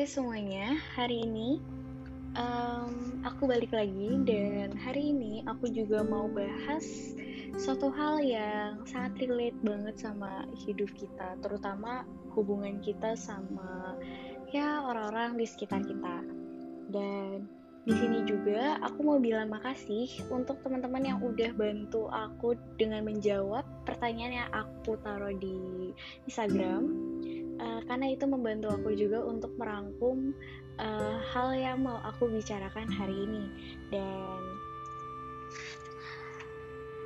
Hai semuanya, hari ini um, aku balik lagi dan hari ini aku juga mau bahas suatu hal yang sangat relate banget sama hidup kita, terutama hubungan kita sama ya orang-orang di sekitar kita. Dan di sini juga aku mau bilang makasih untuk teman-teman yang udah bantu aku dengan menjawab pertanyaan yang aku taruh di Instagram uh, karena itu membantu aku juga untuk merangkum uh, hal yang mau aku bicarakan hari ini. Dan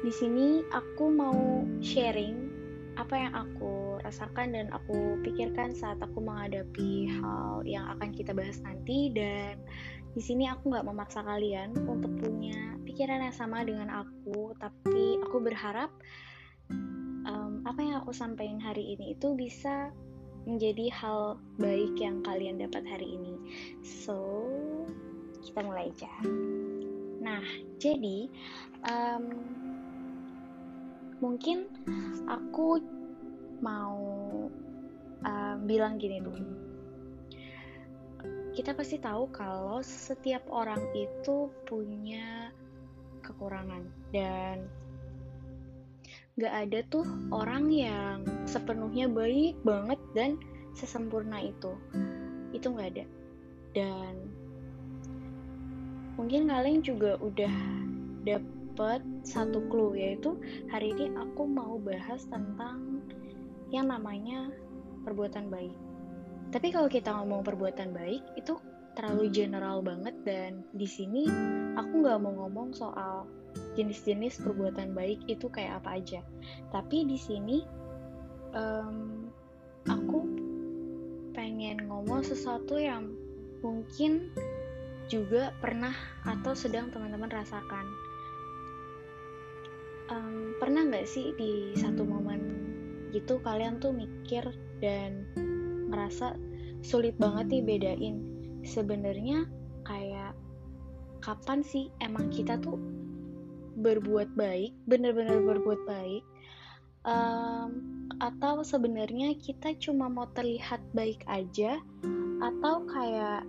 di sini aku mau sharing apa yang aku rasakan dan aku pikirkan saat aku menghadapi hal yang akan kita bahas nanti. Dan di sini aku nggak memaksa kalian untuk punya pikiran yang sama dengan aku tapi aku berharap um, apa yang aku sampaikan hari ini itu bisa menjadi hal baik yang kalian dapat hari ini. So, kita mulai aja. Nah, jadi um, mungkin aku mau um, bilang gini dulu. Kita pasti tahu kalau setiap orang itu punya kekurangan dan gak ada tuh orang yang sepenuhnya baik banget dan sesempurna itu. Itu gak ada. Dan mungkin kalian juga udah dapet satu clue yaitu hari ini aku mau bahas tentang yang namanya perbuatan baik. Tapi kalau kita ngomong perbuatan baik itu terlalu general banget dan di sini aku nggak mau ngomong soal jenis-jenis perbuatan baik itu kayak apa aja. Tapi di sini um, aku pengen ngomong sesuatu yang mungkin juga pernah atau sedang teman-teman rasakan. Um, pernah nggak sih di satu momen gitu kalian tuh mikir dan ngerasa sulit banget nih bedain sebenarnya kayak kapan sih emang kita tuh berbuat baik, benar-benar berbuat baik, um, atau sebenarnya kita cuma mau terlihat baik aja, atau kayak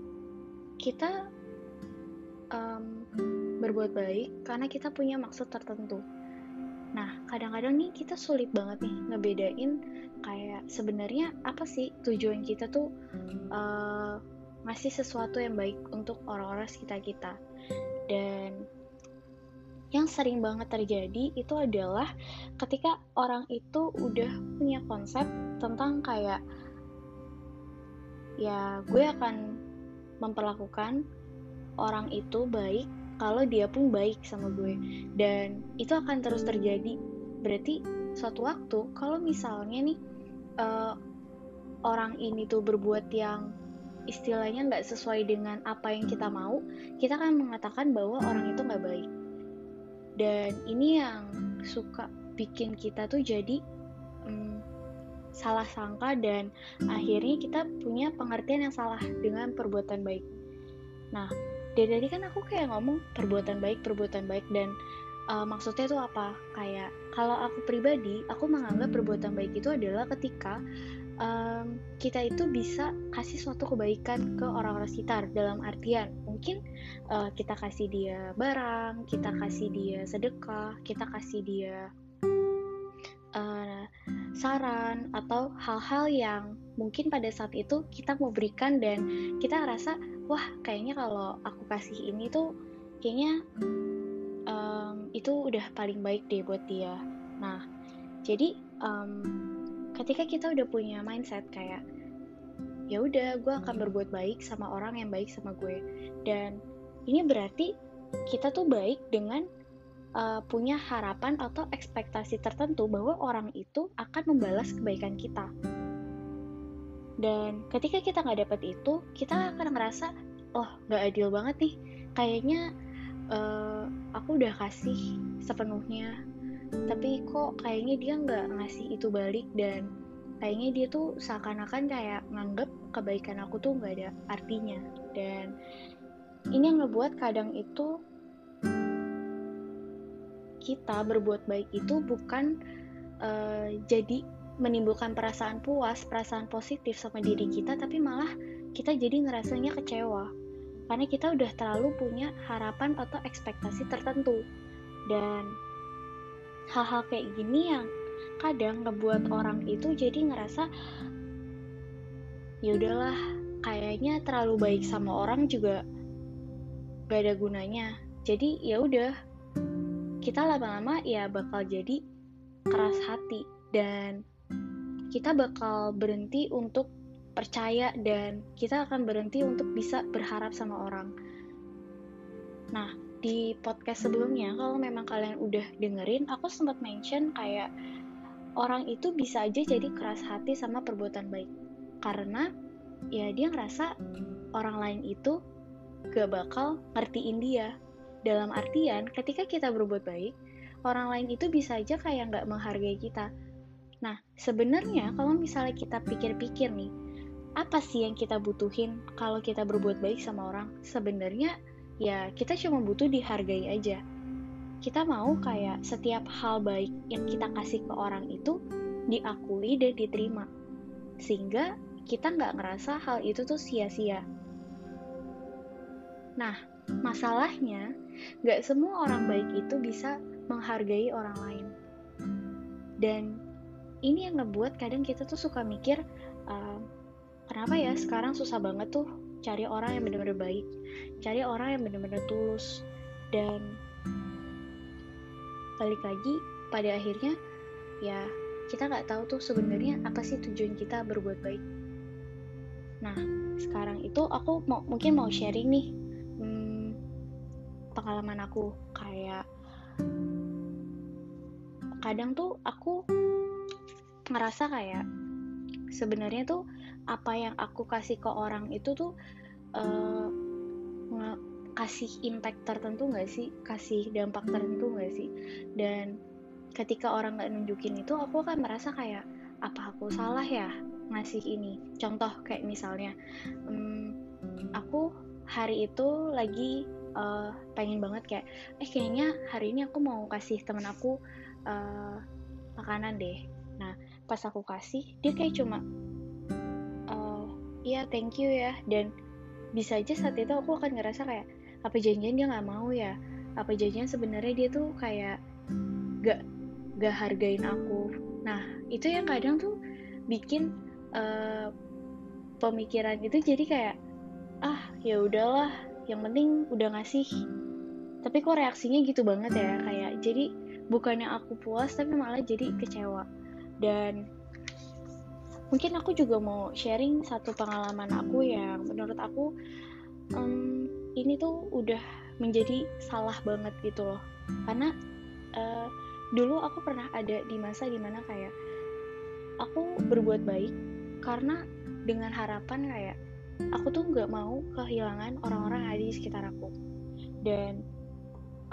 kita um, berbuat baik karena kita punya maksud tertentu. Nah, kadang-kadang nih kita sulit banget nih ngebedain kayak sebenarnya apa sih tujuan kita tuh uh, ngasih sesuatu yang baik untuk orang-orang sekitar kita. Dan yang sering banget terjadi itu adalah ketika orang itu udah punya konsep tentang kayak ya gue akan memperlakukan orang itu baik kalau dia pun baik sama gue. Dan itu akan terus terjadi. Berarti suatu waktu kalau misalnya nih uh, orang ini tuh berbuat yang istilahnya nggak sesuai dengan apa yang kita mau kita akan mengatakan bahwa orang itu nggak baik dan ini yang suka bikin kita tuh jadi um, salah sangka dan akhirnya kita punya pengertian yang salah dengan perbuatan baik. Nah, dari tadi kan aku kayak ngomong perbuatan baik, perbuatan baik dan uh, maksudnya tuh apa? Kayak kalau aku pribadi, aku menganggap perbuatan baik itu adalah ketika um, kita itu bisa kasih suatu kebaikan ke orang-orang sekitar dalam artian mungkin uh, kita kasih dia barang, kita kasih dia sedekah, kita kasih dia uh, saran atau hal-hal yang mungkin pada saat itu kita mau berikan dan kita ngerasa wah kayaknya kalau aku kasih ini tuh kayaknya um, itu udah paling baik deh buat dia. Nah jadi um, ketika kita udah punya mindset kayak ya udah gue akan berbuat baik sama orang yang baik sama gue. Dan ini berarti kita tuh baik dengan uh, punya harapan atau ekspektasi tertentu bahwa orang itu akan membalas kebaikan kita. Dan ketika kita nggak dapet itu kita akan ngerasa oh nggak adil banget nih. Kayaknya uh, aku udah kasih sepenuhnya tapi kok kayaknya dia nggak ngasih itu balik dan kayaknya dia tuh seakan-akan kayak nganggep kebaikan aku tuh nggak ada artinya. Dan ini yang ngebuat kadang itu kita berbuat baik itu bukan uh, jadi menimbulkan perasaan puas, perasaan positif sama diri kita, tapi malah kita jadi ngerasanya kecewa. Karena kita udah terlalu punya harapan atau ekspektasi tertentu. Dan hal-hal kayak gini yang kadang ngebuat orang itu jadi ngerasa ya udahlah kayaknya terlalu baik sama orang juga gak ada gunanya jadi ya udah kita lama-lama ya bakal jadi keras hati dan kita bakal berhenti untuk percaya dan kita akan berhenti untuk bisa berharap sama orang. Nah, di podcast sebelumnya kalau memang kalian udah dengerin, aku sempat mention kayak orang itu bisa aja jadi keras hati sama perbuatan baik. Karena ya dia ngerasa orang lain itu gak bakal ngertiin dia. Dalam artian, ketika kita berbuat baik, orang lain itu bisa aja kayak gak menghargai kita. Nah, sebenarnya kalau misalnya kita pikir-pikir nih, apa sih yang kita butuhin kalau kita berbuat baik sama orang? Sebenarnya ya kita cuma butuh dihargai aja. Kita mau kayak setiap hal baik yang kita kasih ke orang itu diakui dan diterima. Sehingga kita nggak ngerasa hal itu tuh sia-sia. Nah, masalahnya nggak semua orang baik itu bisa menghargai orang lain. Dan ini yang ngebuat kadang kita tuh suka mikir, uh, kenapa ya sekarang susah banget tuh cari orang yang benar-benar baik cari orang yang benar-benar tulus dan balik lagi pada akhirnya ya kita nggak tahu tuh sebenarnya apa sih tujuan kita berbuat baik. Nah sekarang itu aku mau mungkin mau sharing nih hmm, pengalaman aku. Kayak kadang tuh aku ngerasa kayak sebenarnya tuh apa yang aku kasih ke orang itu tuh uh, kasih impact tertentu nggak sih? Kasih dampak tertentu nggak sih? Dan ketika orang nggak nunjukin itu aku akan merasa kayak apa aku salah ya ngasih ini? Contoh kayak misalnya um, aku hari itu lagi uh, pengen banget kayak eh kayaknya hari ini aku mau kasih temen aku uh, makanan deh. Nah pas aku kasih dia kayak cuma iya thank you ya. Dan bisa aja saat itu aku akan ngerasa kayak apa janjian dia nggak mau ya? Apa janjian sebenarnya dia tuh kayak gak gak hargain aku? Nah itu yang kadang tuh bikin uh, pemikiran itu jadi kayak ah ya udahlah yang penting udah ngasih. Tapi kok reaksinya gitu banget ya? Kayak jadi bukannya aku puas tapi malah jadi kecewa. Dan mungkin aku juga mau sharing satu pengalaman aku yang menurut aku um, ini tuh udah menjadi salah banget gitu loh. Karena uh, dulu aku pernah ada di masa di mana kayak aku berbuat baik karena dengan harapan kayak aku tuh nggak mau kehilangan orang-orang yang ada di sekitar aku. Dan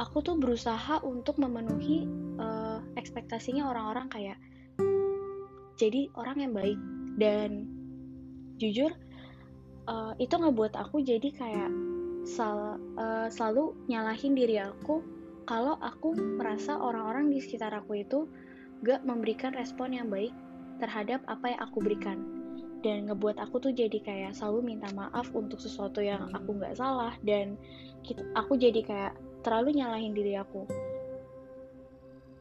aku tuh berusaha untuk memenuhi uh, ekspektasinya orang-orang kayak jadi orang yang baik. Dan jujur uh, itu ngebuat aku jadi kayak sal uh, selalu nyalahin diri aku kalau aku merasa orang-orang di sekitar aku itu gak memberikan respon yang baik terhadap apa yang aku berikan. Dan ngebuat aku tuh jadi kayak selalu minta maaf untuk sesuatu yang aku nggak salah. Dan kita, aku jadi kayak terlalu nyalahin diri aku.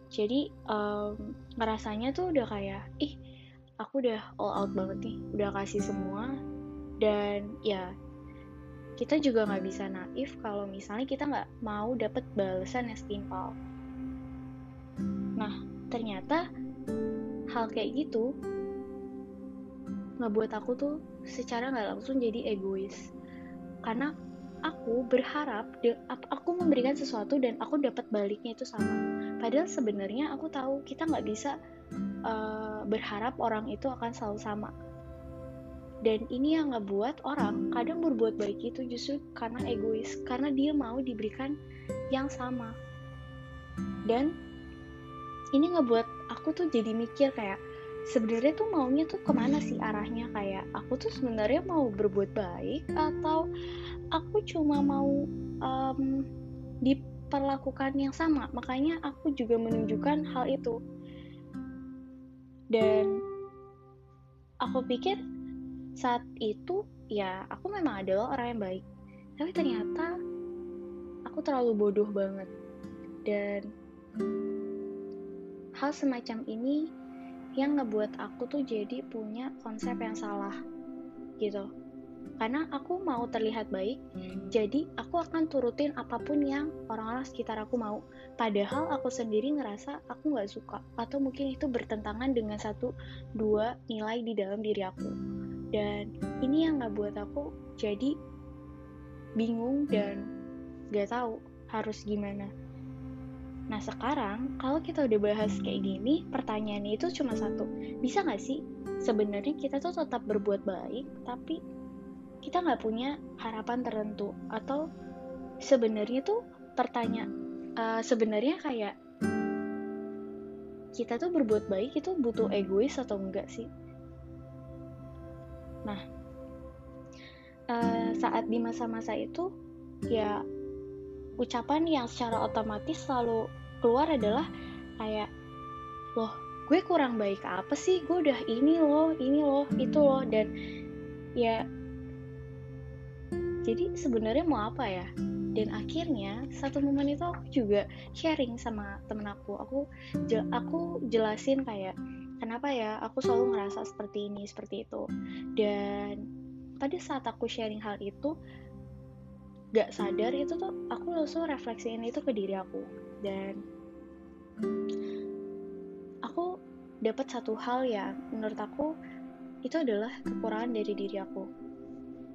Jadi um, ngerasanya tuh udah kayak ih aku udah all out banget nih udah kasih semua. Dan ya kita juga nggak bisa naif kalau misalnya kita nggak mau dapet balasan yang setimpal. Nah ternyata hal kayak gitu ngebuat aku tuh secara nggak langsung jadi egois. Karena aku berharap aku memberikan sesuatu dan aku dapat baliknya itu sama. Padahal sebenarnya aku tahu kita nggak bisa uh, berharap orang itu akan selalu sama. Dan ini yang ngebuat orang kadang berbuat baik itu justru karena egois karena dia mau diberikan yang sama. Dan ini ngebuat aku tuh jadi mikir kayak sebenarnya tuh maunya tuh ke mana sih arahnya? Kayak aku tuh sebenarnya mau berbuat baik atau aku cuma mau um, diperlakukan yang sama? Makanya aku juga menunjukkan hal itu. Dan aku pikir saat itu ya aku memang adalah orang yang baik. Tapi ternyata aku terlalu bodoh banget. Dan hal semacam ini yang ngebuat aku tuh jadi punya konsep yang salah gitu. Karena aku mau terlihat baik jadi aku akan turutin apa pun yang orang-orang sekitar aku mau. Padahal aku sendiri ngerasa aku nggak suka atau mungkin itu bertentangan dengan satu dua nilai di dalam diri aku. Dan ini yang nggak buat aku jadi bingung dan gak tahu harus gimana Nah sekarang kalau kita udah bahas kayak gini, pertanyaannya itu cuma satu, bisa nggak sih sebenarnya kita tuh tetap berbuat baik, tapi kita nggak punya harapan tertentu atau sebenarnya tuh pertanyaan uh, sebenarnya kayak kita tuh berbuat baik itu butuh egois atau enggak sih? Nah uh, saat di masa-masa itu ya ucapan yang secara otomatis selalu keluar adalah kayak loh gue kurang baik apa sih? Gue udah ini loh ini loh itu loh dan ya jadi sebenarnya mau apa ya? Dan akhirnya satu momen itu aku juga sharing sama temen aku. Aku jel aku jelasin kayak kenapa ya aku selalu ngerasa seperti ini seperti itu? Dan pada saat aku sharing hal itu gak sadar itu tuh aku langsung refleksiin itu ke diri aku dan aku dapat satu hal yang menurut aku itu adalah kekurangan dari diri aku.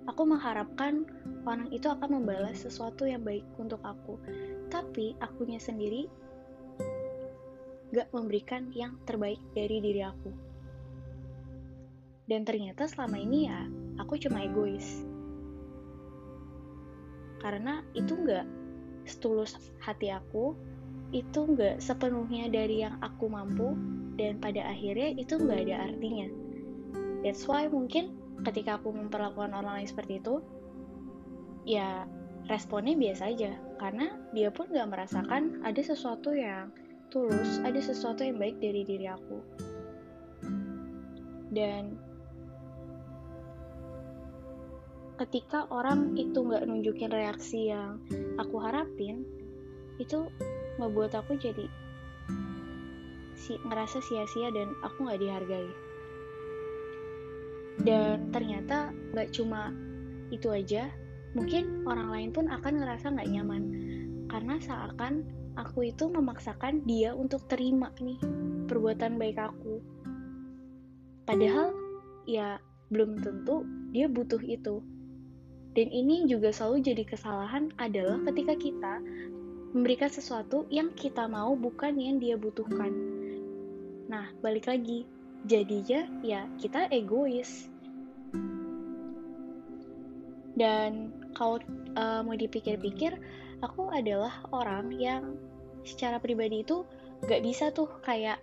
Aku mengharapkan orang itu akan membalas sesuatu yang baik untuk aku, tapi akunya sendiri gak memberikan yang terbaik dari diri aku. Dan ternyata selama ini ya, aku cuma egois. Karena itu gak setulus hati aku, itu nggak sepenuhnya dari yang aku mampu dan pada akhirnya itu nggak ada artinya. That's why mungkin ketika aku memperlakukan orang lain seperti itu, ya responnya biasa aja karena dia pun nggak merasakan ada sesuatu yang tulus, ada sesuatu yang baik dari diri aku. Dan ketika orang itu nggak nunjukin reaksi yang aku harapin, itu ngebuat aku jadi si ngerasa sia-sia dan aku nggak dihargai. Dan ternyata nggak cuma itu aja mungkin orang lain pun akan ngerasa nggak nyaman. Karena seakan aku itu memaksakan dia untuk terima nih perbuatan baik aku. Padahal ya belum tentu dia butuh itu. Dan ini juga selalu jadi kesalahan adalah ketika kita memberikan sesuatu yang kita mau bukan yang dia butuhkan. Nah, balik lagi, jadinya ya kita egois. Dan kalau uh, mau dipikir-pikir, aku adalah orang yang secara pribadi itu gak bisa tuh kayak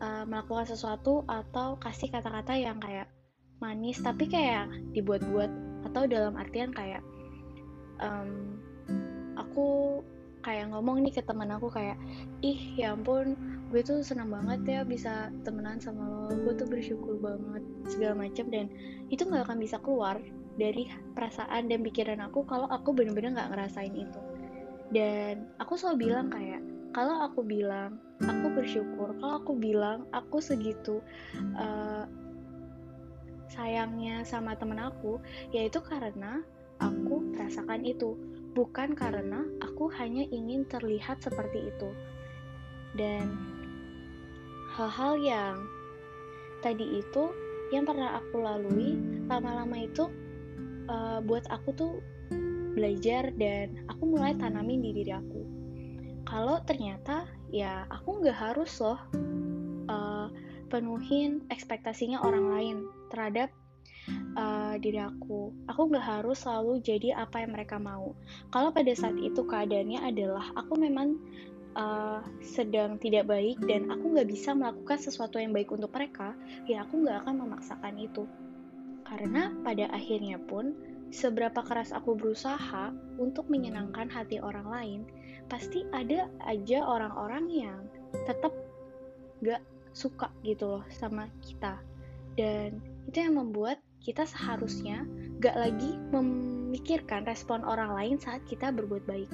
uh, melakukan sesuatu atau kasih kata-kata yang kayak manis tapi kayak dibuat-buat atau dalam artian kayak um, aku kayak ngomong nih ke teman aku kayak ih ya ampun gue tuh senang banget ya bisa temenan sama lo gue tuh bersyukur banget segala macam dan itu nggak akan bisa keluar dari perasaan dan pikiran aku kalau aku bener-bener nggak ngerasain itu. Dan aku selalu bilang kayak kalau aku bilang aku bersyukur. Kalau aku bilang aku segitu uh, sayangnya sama temen aku yaitu karena aku merasakan itu bukan karena aku hanya ingin terlihat seperti itu. Dan hal-hal yang tadi itu yang pernah aku lalui lama-lama itu uh, buat aku tuh belajar dan aku mulai tanamin di diri aku. Kalau ternyata ya aku nggak harus loh uh, penuhin ekspektasinya orang lain terhadap uh, diri aku. Aku nggak harus selalu jadi apa yang mereka mau. Kalau pada saat itu keadaannya adalah aku memang uh, sedang tidak baik dan aku nggak bisa melakukan sesuatu yang baik untuk mereka, ya aku nggak akan memaksakan itu. Karena pada akhirnya pun, seberapa keras aku berusaha untuk menyenangkan hati orang lain, pasti ada aja orang-orang yang tetap gak suka gitu loh sama kita. Dan itu yang membuat kita seharusnya gak lagi memikirkan respon orang lain saat kita berbuat baik.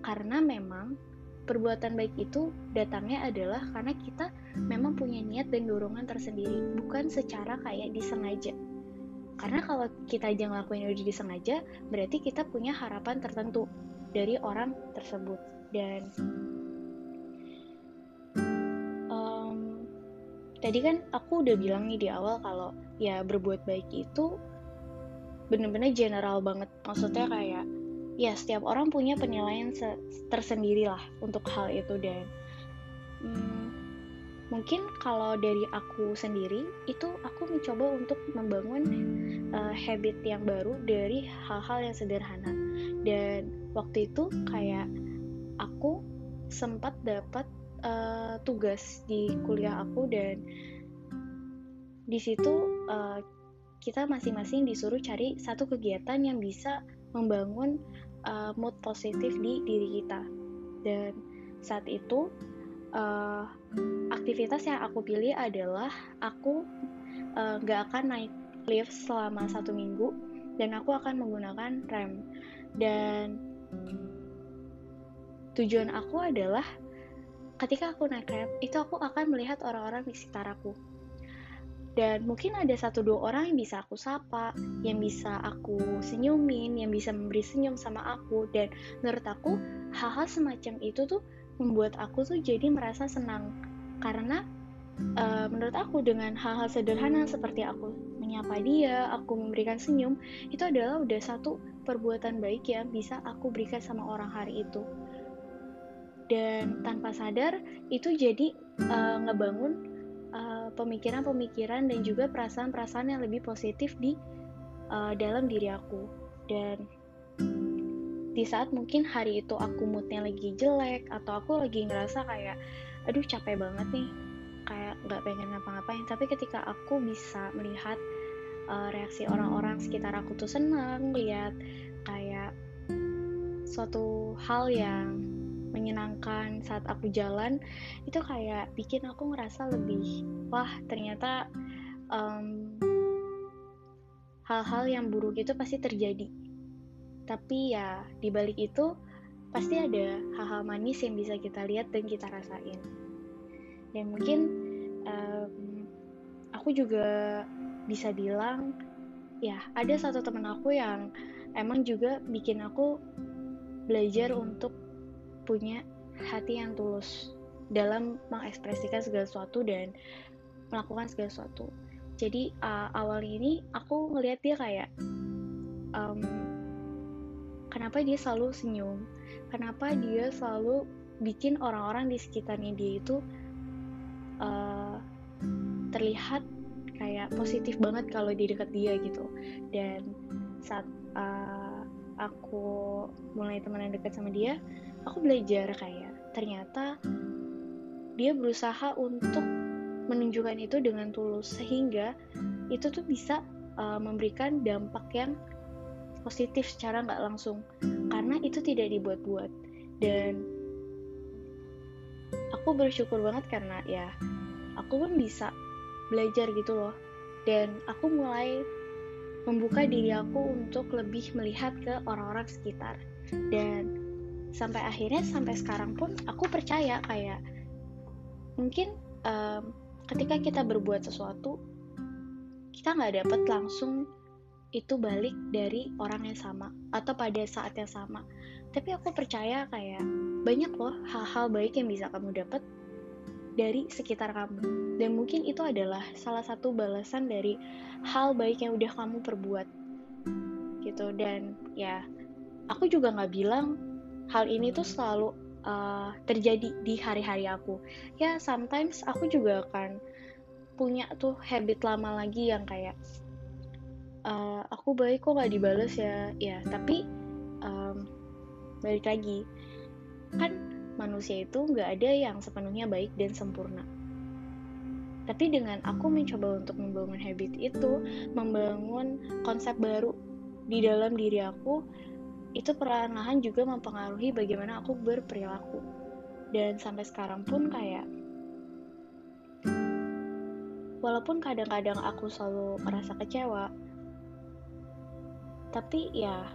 Karena memang perbuatan baik itu datangnya adalah karena kita memang punya niat dan dorongan tersendiri, bukan secara kayak disengaja. Karena kalau kita aja ngelakuin udah disengaja, berarti kita punya harapan tertentu dari orang tersebut. Dan tadi kan aku udah bilang nih di awal kalau ya berbuat baik itu bener-bener general banget. Maksudnya kayak ya setiap orang punya penilaian tersendiri lah untuk hal itu dan hmm, mungkin kalau dari aku sendiri itu aku mencoba untuk membangun uh, habit yang baru dari hal-hal yang sederhana. Dan waktu itu kayak aku sempat dapat uh, tugas di kuliah aku dan di situ uh, kita masing-masing disuruh cari satu kegiatan yang bisa membangun uh, mood positif di diri kita. Dan saat itu uh, aktivitas yang aku pilih adalah aku nggak uh, akan naik lift selama satu minggu dan aku akan menggunakan rem. Dan tujuan aku adalah ketika aku naik rem itu aku akan melihat orang-orang di sekitar aku. Dan mungkin ada satu dua orang yang bisa aku sapa, yang bisa aku senyumin, yang bisa memberi senyum sama aku. Dan menurut aku hal-hal semacam itu tuh membuat aku tuh jadi merasa senang. Karena uh, menurut aku dengan hal-hal sederhana seperti aku menyapa dia, aku memberikan senyum itu adalah udah satu perbuatan baik yang bisa aku berikan sama orang hari itu dan tanpa sadar itu jadi uh, ngebangun pemikiran pemikiran-pemikiran dan juga perasaan-perasaan yang lebih positif di uh, dalam diri aku. Dan di saat mungkin hari itu aku moodnya lagi jelek atau aku lagi ngerasa kayak aduh capek banget nih kayak nggak pengen ngapa-ngapain. Tapi ketika aku bisa melihat uh, reaksi orang-orang sekitar aku tuh senang lihat kayak suatu hal yang menyenangkan saat aku jalan itu kayak bikin aku ngerasa lebih wah ternyata hal-hal um, yang buruk itu pasti terjadi. Tapi ya di balik itu pasti ada hal-hal manis yang bisa kita lihat dan kita rasain. Dan mungkin um, aku juga bisa bilang ya ada satu temen aku yang emang juga bikin aku belajar untuk punya hati yang tulus dalam mengekspresikan segala sesuatu dan melakukan segala sesuatu. Jadi uh, awal ini aku ngelihat dia kayak um, kenapa dia selalu senyum, kenapa dia selalu bikin orang-orang di sekitarnya dia itu uh, terlihat kayak positif banget kalau di dekat dia gitu. Dan saat uh, aku mulai temenan dekat sama dia, aku belajar kayak ternyata dia berusaha untuk menunjukkan itu dengan tulus sehingga itu tuh bisa uh, memberikan dampak yang positif secara nggak langsung. Karena itu tidak dibuat-buat. Dan aku bersyukur banget karena ya aku pun bisa belajar gitu loh. Dan aku mulai membuka diri aku untuk lebih melihat ke orang-orang sekitar. Dan sampai akhirnya sampai sekarang pun aku percaya kayak mungkin um, ketika kita berbuat sesuatu kita nggak dapet langsung itu balik dari orang yang sama atau pada saat yang sama. Tapi aku percaya kayak banyak loh hal-hal baik yang bisa kamu dapat dari sekitar kamu. Dan mungkin itu adalah salah satu balasan dari hal baik yang udah kamu perbuat gitu. Dan ya aku juga nggak bilang hal ini tuh selalu uh, terjadi di hari-hari aku. Ya sometimes aku juga akan punya tuh habit lama lagi yang kayak uh, aku baik kok gak dibales ya. Ya tapi um, balik lagi. Kan manusia itu nggak ada yang sepenuhnya baik dan sempurna. Tapi dengan aku mencoba untuk membangun habit itu membangun konsep baru di dalam diri aku itu perlahan-lahan juga mempengaruhi bagaimana aku berperilaku. Dan sampai sekarang pun kayak walaupun kadang-kadang aku selalu merasa kecewa tapi ya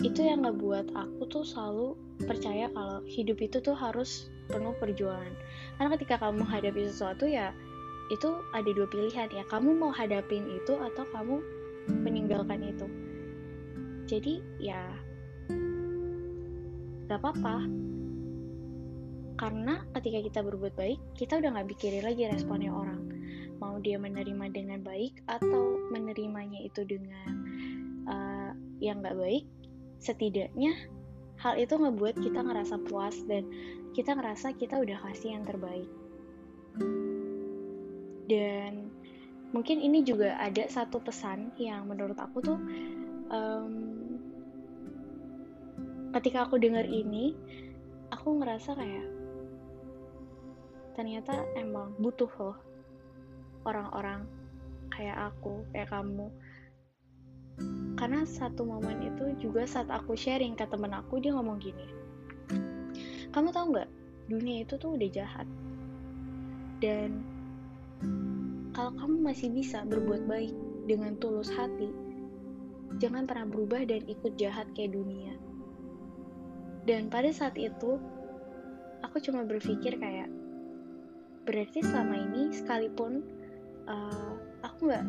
itu yang ngebuat aku tuh selalu percaya kalau hidup itu tuh harus penuh perjuangan. Karena ketika kamu hadapi sesuatu ya itu ada dua pilihan ya. Kamu mau hadapin itu atau kamu meninggalkan itu jadi ya gak apa-apa. Karena ketika kita berbuat baik kita udah gak pikirin lagi responnya orang. Mau dia menerima dengan baik atau menerimanya itu dengan uh, yang gak baik setidaknya hal itu ngebuat kita ngerasa puas dan kita ngerasa kita udah kasih yang terbaik. Dan mungkin ini juga ada satu pesan yang menurut aku tuh um, ketika aku dengar ini aku ngerasa kayak ternyata emang butuh loh orang-orang kayak aku kayak kamu. Karena satu momen itu juga saat aku sharing ke temen aku dia ngomong gini. Kamu tahu nggak dunia itu tuh udah jahat. Dan kalau kamu masih bisa berbuat baik dengan tulus hati jangan pernah berubah dan ikut jahat kayak dunia dan pada saat itu aku cuma berpikir kayak berarti selama ini sekalipun uh, aku nggak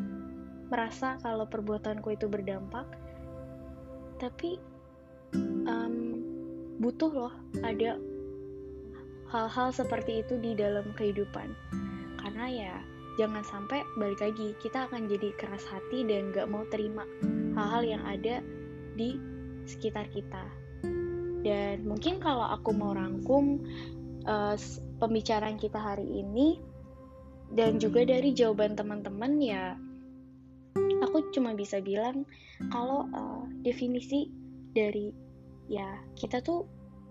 merasa kalau perbuatanku itu berdampak tapi um, butuh loh ada hal-hal seperti itu di dalam kehidupan. Karena ya jangan sampai balik lagi kita akan jadi keras hati dan gak mau terima hal-hal yang ada di sekitar kita dan mungkin kalau aku mau rangkum uh, pembicaraan kita hari ini dan juga dari jawaban teman-teman ya aku cuma bisa bilang kalau uh, definisi dari ya kita tuh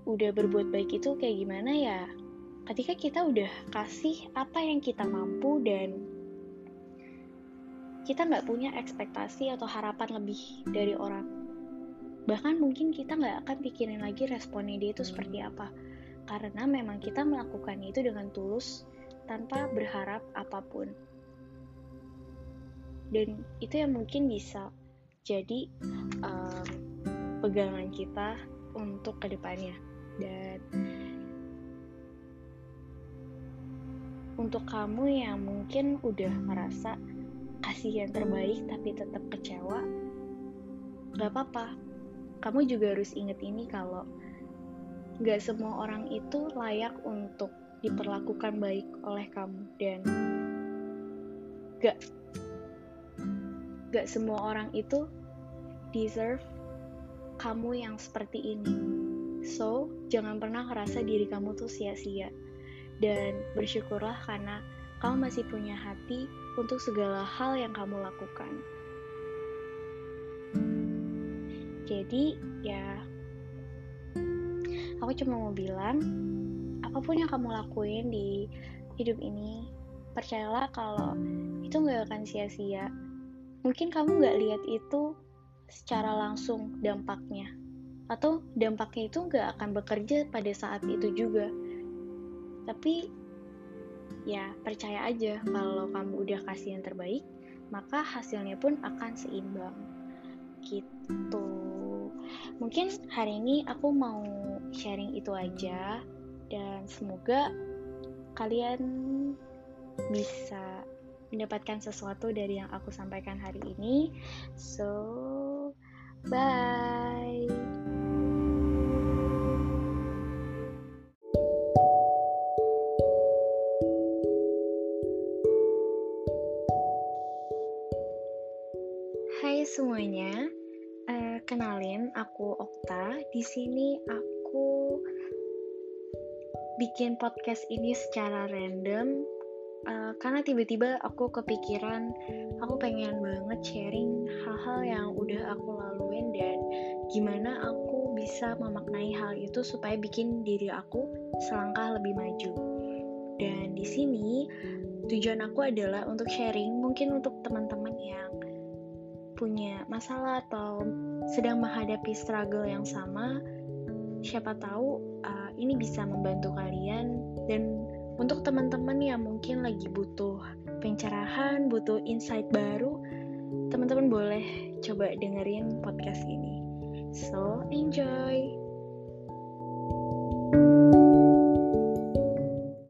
udah berbuat baik itu kayak gimana ya ketika kita udah kasih apa yang kita mampu dan kita nggak punya ekspektasi atau harapan lebih dari orang bahkan mungkin kita nggak akan pikirin lagi responnya dia itu seperti apa. Karena memang kita melakukan itu dengan tulus tanpa berharap apa pun. Dan itu yang mungkin bisa jadi um, pegangan kita untuk ke depannya dan untuk kamu yang mungkin udah merasa kasih yang terbaik tapi tetap kecewa gak apa-apa kamu juga harus inget ini kalau gak semua orang itu layak untuk diperlakukan baik oleh kamu dan gak gak semua orang itu deserve kamu yang seperti ini. So, jangan pernah ngerasa diri kamu tuh sia-sia. Dan bersyukurlah karena kamu masih punya hati untuk segala hal yang kamu lakukan. Jadi, ya, aku cuma mau bilang, apa pun yang kamu lakuin di hidup ini, percayalah kalau itu gak akan sia-sia. Mungkin kamu nggak lihat itu secara langsung dampaknya atau dampaknya itu nggak akan bekerja pada saat itu juga. Tapi ya percaya aja kalau kamu udah kasih yang terbaik maka hasilnya pun akan seimbang. Gitu mungkin hari ini aku mau sharing itu aja dan semoga kalian bisa mendapatkan sesuatu dari yang aku sampaikan hari ini. So, bye. Hai semuanya, kenalin aku Okta. Di sini aku bikin podcast ini secara random uh, karena tiba-tiba aku kepikiran aku pengen banget sharing hal-hal yang udah aku laluin dan gimana aku bisa memaknai hal itu supaya bikin diri aku selangkah lebih maju. Dan di sini tujuan aku adalah untuk sharing mungkin untuk teman-teman yang punya masalah atau sedang menghadapi struggle yang sama siapa tahu uh, ini bisa membantu kalian dan untuk teman-teman yang mungkin lagi butuh pencerahan, butuh insight baru, teman-teman boleh coba dengerin podcast ini. So, enjoy!